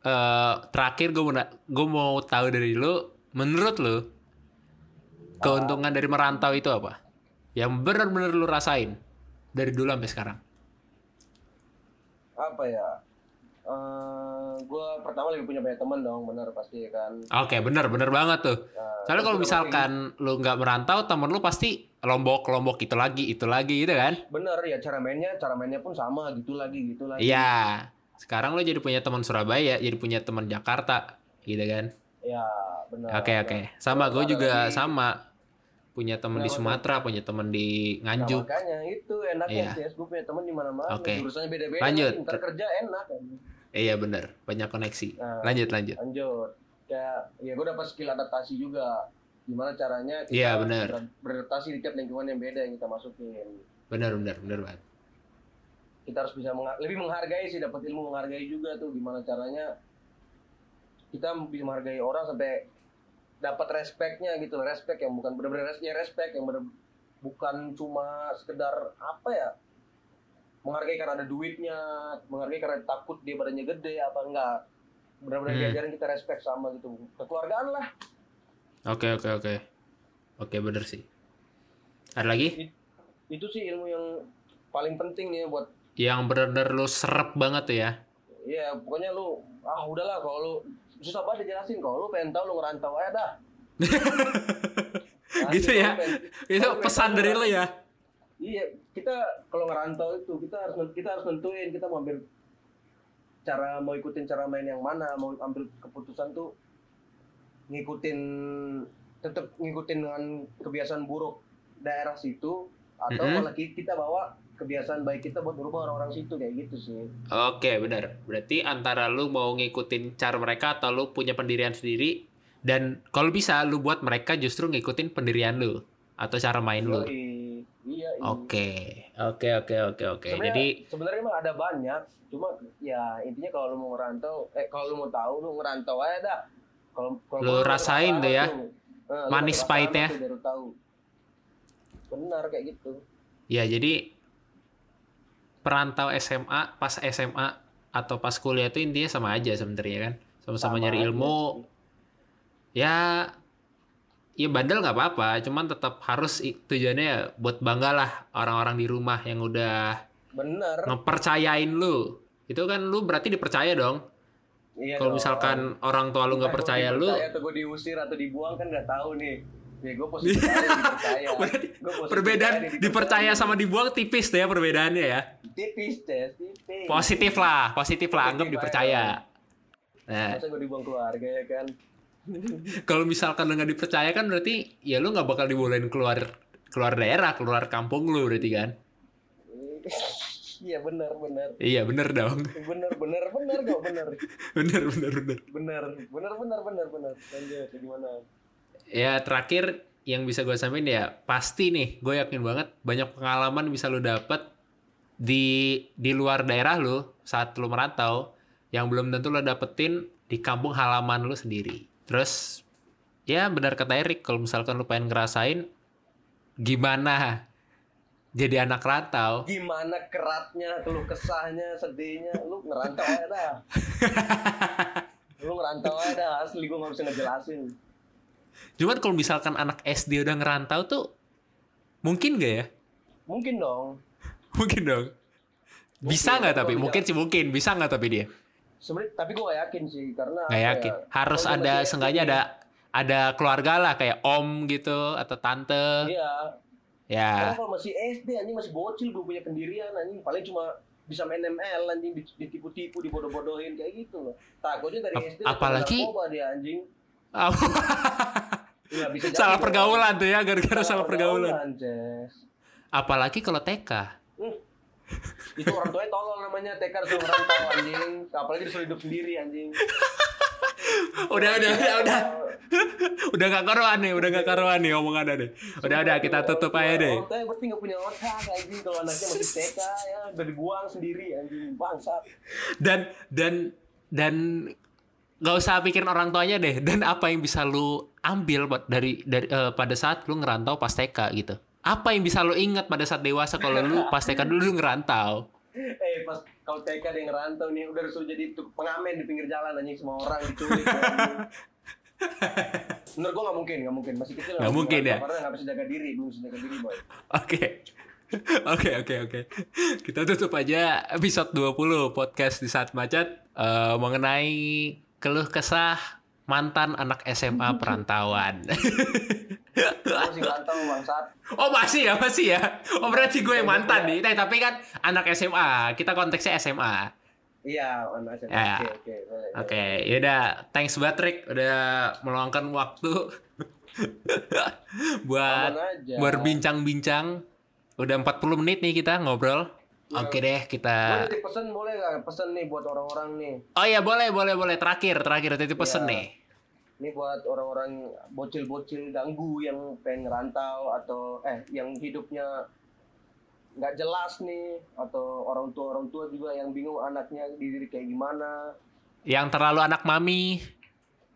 Speaker 1: eh, terakhir gue mau gue mau tahu dari lu, menurut lu keuntungan dari merantau itu apa? Yang benar-benar lu rasain dari dulu sampai sekarang.
Speaker 2: Apa ya? Eh, gua pertama lebih punya banyak teman dong, bener pasti kan.
Speaker 1: Oke, bener bener banget tuh.
Speaker 2: Nah,
Speaker 1: Soalnya kalau misalkan lu nggak merantau, temen lu pasti lombok-lombok itu lagi, itu lagi gitu kan?
Speaker 2: bener ya cara mainnya cara mainnya pun sama gitu lagi gitu lagi
Speaker 1: Iya. Sekarang lu jadi punya teman Surabaya, jadi punya teman Jakarta, gitu kan?
Speaker 2: ya benar
Speaker 1: Oke oke. Sama
Speaker 2: Terus
Speaker 1: gue juga
Speaker 2: lagi-
Speaker 1: sama. Punya temen di
Speaker 2: Kenapa tuh?
Speaker 1: Sumatera, punya temen di
Speaker 2: Nah,
Speaker 1: Nganjuk.
Speaker 2: makanya itu enaknya
Speaker 1: Iya.
Speaker 2: CS gue punya teman di mana-mana
Speaker 1: Oke.
Speaker 2: jurusannya beda-beda
Speaker 1: Lanjut.
Speaker 2: ntar kerja enak kan.
Speaker 1: Iya bener, banyak koneksi.
Speaker 2: Nah.
Speaker 1: Lanjut lanjut.
Speaker 2: lanjut kayak ya gue dapat skill adaptasi juga gimana caranya kita
Speaker 1: Iya, benar.
Speaker 2: ber- beradaptasi di tiap lingkungan yang beda yang kita masukin
Speaker 1: benar benar benar banget
Speaker 2: kita harus bisa mengha- lebih menghargai sih dapat ilmu menghargai juga tuh gimana caranya kita bisa menghargai orang sampai dapat respectnya gitu loh respect yang bukan benar-benar ya respect yang benar bukan cuma sekedar apa ya menghargai karena ada duitnya menghargai karena takut dia badannya gede apa enggak. Benar-benar
Speaker 1: Hmm.
Speaker 2: diajarin kita respect sama gitu. Kekeluargaan lah.
Speaker 1: Oke oke oke. Oke bener sih. Ada lagi?
Speaker 2: Itu sih ilmu yang paling penting nih buat
Speaker 1: yang bener-bener lu serep banget tuh ya.
Speaker 2: Iya, pokoknya lu ah udahlah kalau lu susah banget dijelasin. Kalau lu pengen tahu lu ngerantau aja dah. Nanti
Speaker 1: Gitu ya?
Speaker 2: pengen-
Speaker 1: itu pesan dari lu ya
Speaker 2: Iya, kita kalau ngerantau itu kita harus kita harus nentuin kita mau ambil cara mau ikutin cara main yang mana, mau ambil keputusan tuh ngikutin tetap ngikutin dengan kebiasaan buruk daerah situ atau
Speaker 1: Mhm.
Speaker 2: malah ki- kita bawa kebiasaan baik kita buat berubah orang-orang situ kayak gitu sih.
Speaker 1: Oke, benar. Berarti antara lu mau ngikutin cara mereka atau lu punya pendirian sendiri dan kalau bisa lu buat mereka justru ngikutin pendirian lu atau cara main lu.
Speaker 2: Yoi. Iya.
Speaker 1: Oke. Oke, oke, oke, oke. Jadi
Speaker 2: sebenarnya emang ada banyak cuma ya intinya kalau lu mau ngerantau eh kalau lu mau tahu lu ngerantau aja dah kalau kalau
Speaker 1: Lu rasain tuh ya,
Speaker 2: eh, lu
Speaker 1: manis pahitnya.
Speaker 2: tuh baru tahu benar kayak gitu
Speaker 1: ya jadi perantau SMA pas SMA atau pas kuliah itu intinya sama aja sebenarnya kan. Sama-sama
Speaker 2: Sama
Speaker 1: nyari
Speaker 2: aja
Speaker 1: ilmu. Ya ya bandel nggak apa-apa, cuman tetap harus tujuannya ya buat banggalah orang-orang di rumah yang udah
Speaker 2: benar
Speaker 1: ngepercayain lu. Itu kan lu berarti dipercaya dong.
Speaker 2: iya
Speaker 1: Kalau misalkan orang tua lu nggak percaya lu,
Speaker 2: dipercaya atau gue diusir atau dibuang kan nggak tahu nih. Ya gue posisi aja dipercaya. Gua
Speaker 1: perbedaan
Speaker 2: aja
Speaker 1: dipercaya. sama dibuang tipis deh ya perbedaannya ya.
Speaker 2: tipis Ces, tipis.
Speaker 1: Positif lah, positif lah, anggap
Speaker 2: Positif
Speaker 1: dipercaya. Nah,
Speaker 2: masa gue dibuang keluarga ya kan
Speaker 1: kalau misalkan nggak dipercaya kan berarti ya lu nggak bakal dibolehin keluar keluar daerah, keluar kampung lu berarti kan.
Speaker 2: iya benar benar
Speaker 1: Iya bener dong.
Speaker 2: benar benar benar kok benar
Speaker 1: bener bener bener.
Speaker 2: benar benar benar benar benar lanjut gimana
Speaker 1: Ya terakhir yang bisa gue sampaikan ya pasti nih gue yakin banget banyak pengalaman bisa lu dapet di di luar daerah lu saat lu merantau yang belum tentu lu dapetin di kampung halaman lu sendiri. Terus ya benar kata Erik kalau misalkan lu pengen ngerasain gimana jadi anak rantau
Speaker 2: gimana keratnya keluh kesahnya sedihnya lu ngerantau aja dah lu ngerantau aja dah asli gue gak bisa ngejelasin
Speaker 1: Cuman kalau misalkan anak SD udah ngerantau tuh mungkin gak ya?
Speaker 2: mungkin dong
Speaker 1: Mungkin dong. Bisa nggak
Speaker 2: tapi
Speaker 1: Mungkin sih mungkin. Bisa nggak tapi dia?
Speaker 2: Sebenarnya tapi gue gak yakin sih karena
Speaker 1: Nggak
Speaker 2: apa
Speaker 1: yakin.
Speaker 2: ya,
Speaker 1: Harus ada sengaja ada ada keluarga lah kayak om gitu atau tante.
Speaker 2: iya
Speaker 1: Ya.
Speaker 2: karena kalau masih SD anjing masih bocil belum punya pendirian anjing paling cuma bisa main ML anjing di- ditipu-tipu dibodoh-bodohin kayak gitu loh takutnya dari
Speaker 1: Ap-
Speaker 2: SD
Speaker 1: apalagi-
Speaker 2: dia anjing Nggak bisa
Speaker 1: salah pergaulan tuh ya gara-gara salah pergaulan.
Speaker 2: Jess.
Speaker 1: Apalagi kalau TK.
Speaker 2: Hmm. Itu orang tuanya tolol namanya TK disuruh ngerantau anjing. Apalagi disuruh hidup sendiri anjing.
Speaker 1: Udah udah udah udah. Udah gak karuan nih, udah gak karuan nih omongannya deh. Udah udah kita tutup aja deh.
Speaker 2: orang tuanya berarti nggak punya otak anjing. Kalau anaknya masih TK ya udah dibuang sendiri anjing. Bangsat.
Speaker 1: Dan dan dan nggak usah pikirin orang tuanya deh. Dan apa yang bisa lu ambil buat dari dari eh, pada saat lu ngerantau pas TK gitu apa yang bisa lu ingat pada saat dewasa kalau lu pas TK dulu lu ngerantau
Speaker 2: eh pas kalau TK dia ngerantau nih udah disuruh jadi pengamen di pinggir jalan anjing semua orang diculik. Menurut gua nggak mungkin, nggak mungkin masih kecil
Speaker 1: Nggak mungkin ya?
Speaker 2: Karena nggak bisa jaga diri, belum bisa jaga diri boy.
Speaker 1: oke oke oke oke kita tutup aja episode 20 podcast di saat macet eh, mengenai keluh kesah mantan anak SMA perantauan
Speaker 2: masih bangsat.
Speaker 1: Oh masih ya masih ya. Oh berarti gue yang mantan nih. Tapi, tapi kan anak SMA. Kita konteksnya SMA.
Speaker 2: Iya, mana
Speaker 1: Ya.
Speaker 2: Oke, oke.
Speaker 1: Oke,
Speaker 2: boleh.
Speaker 1: yaudah. Thanks banget Rick udah meluangkan waktu buat berbincang-bincang. Udah 40 menit nih kita ngobrol.
Speaker 2: Ya.
Speaker 1: Oke deh
Speaker 2: Gua
Speaker 1: kita.
Speaker 2: titip pesan boleh nggak? Pesan nih buat orang-orang nih.
Speaker 1: Oh iya boleh boleh boleh. Terakhir terakhir titip pesen
Speaker 2: Ya.
Speaker 1: nih.
Speaker 2: ini buat orang-orang bocil-bocil ganggu yang pengen ngerantau atau eh yang hidupnya nggak jelas nih atau orang tua orang tua juga yang bingung anaknya diri kayak gimana
Speaker 1: Yang terlalu anak mami.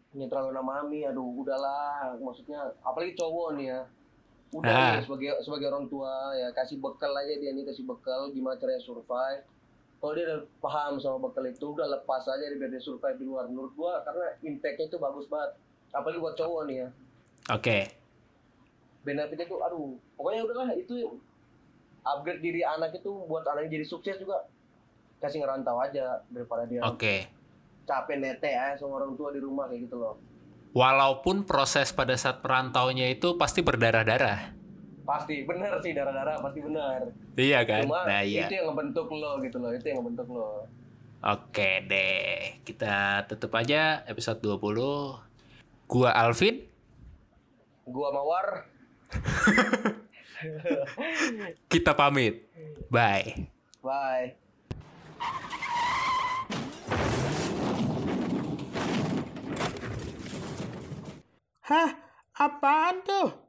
Speaker 2: ini terlalu mami aduh udahlah maksudnya apalagi cowok nih ya udah
Speaker 1: Ah.
Speaker 2: nih, sebagai sebagai orang tua ya kasih bekal aja dia nih kasih bekal gimana caranya survive kalau dia udah paham sama bekal itu udah lepas aja biar dia survive di luar menurut gua karena impactnya itu bagus banget apalagi buat cowok nih ya
Speaker 1: Oke.
Speaker 2: benefitnya tuh aduh pokoknya udahlah itu upgrade diri anak itu buat anaknya jadi sukses juga kasih ngerantau aja daripada dia
Speaker 1: Oke.
Speaker 2: capek nete ya sama orang tua di rumah kayak gitu loh
Speaker 1: Walaupun proses pada saat perantaunya itu pasti berdarah-darah.
Speaker 2: pasti bener sih darah-darah pasti bener
Speaker 1: Iya kan?
Speaker 2: cuma
Speaker 1: Nah iya.
Speaker 2: itu yang ngebentuk lo gitu loh itu yang ngebentuk lo
Speaker 1: Oke deh. Kita tutup aja episode 20. Gua Alvin.
Speaker 2: gua mawar
Speaker 1: Kita pamit. Bye.
Speaker 2: bye
Speaker 3: Hah? Apaan tuh?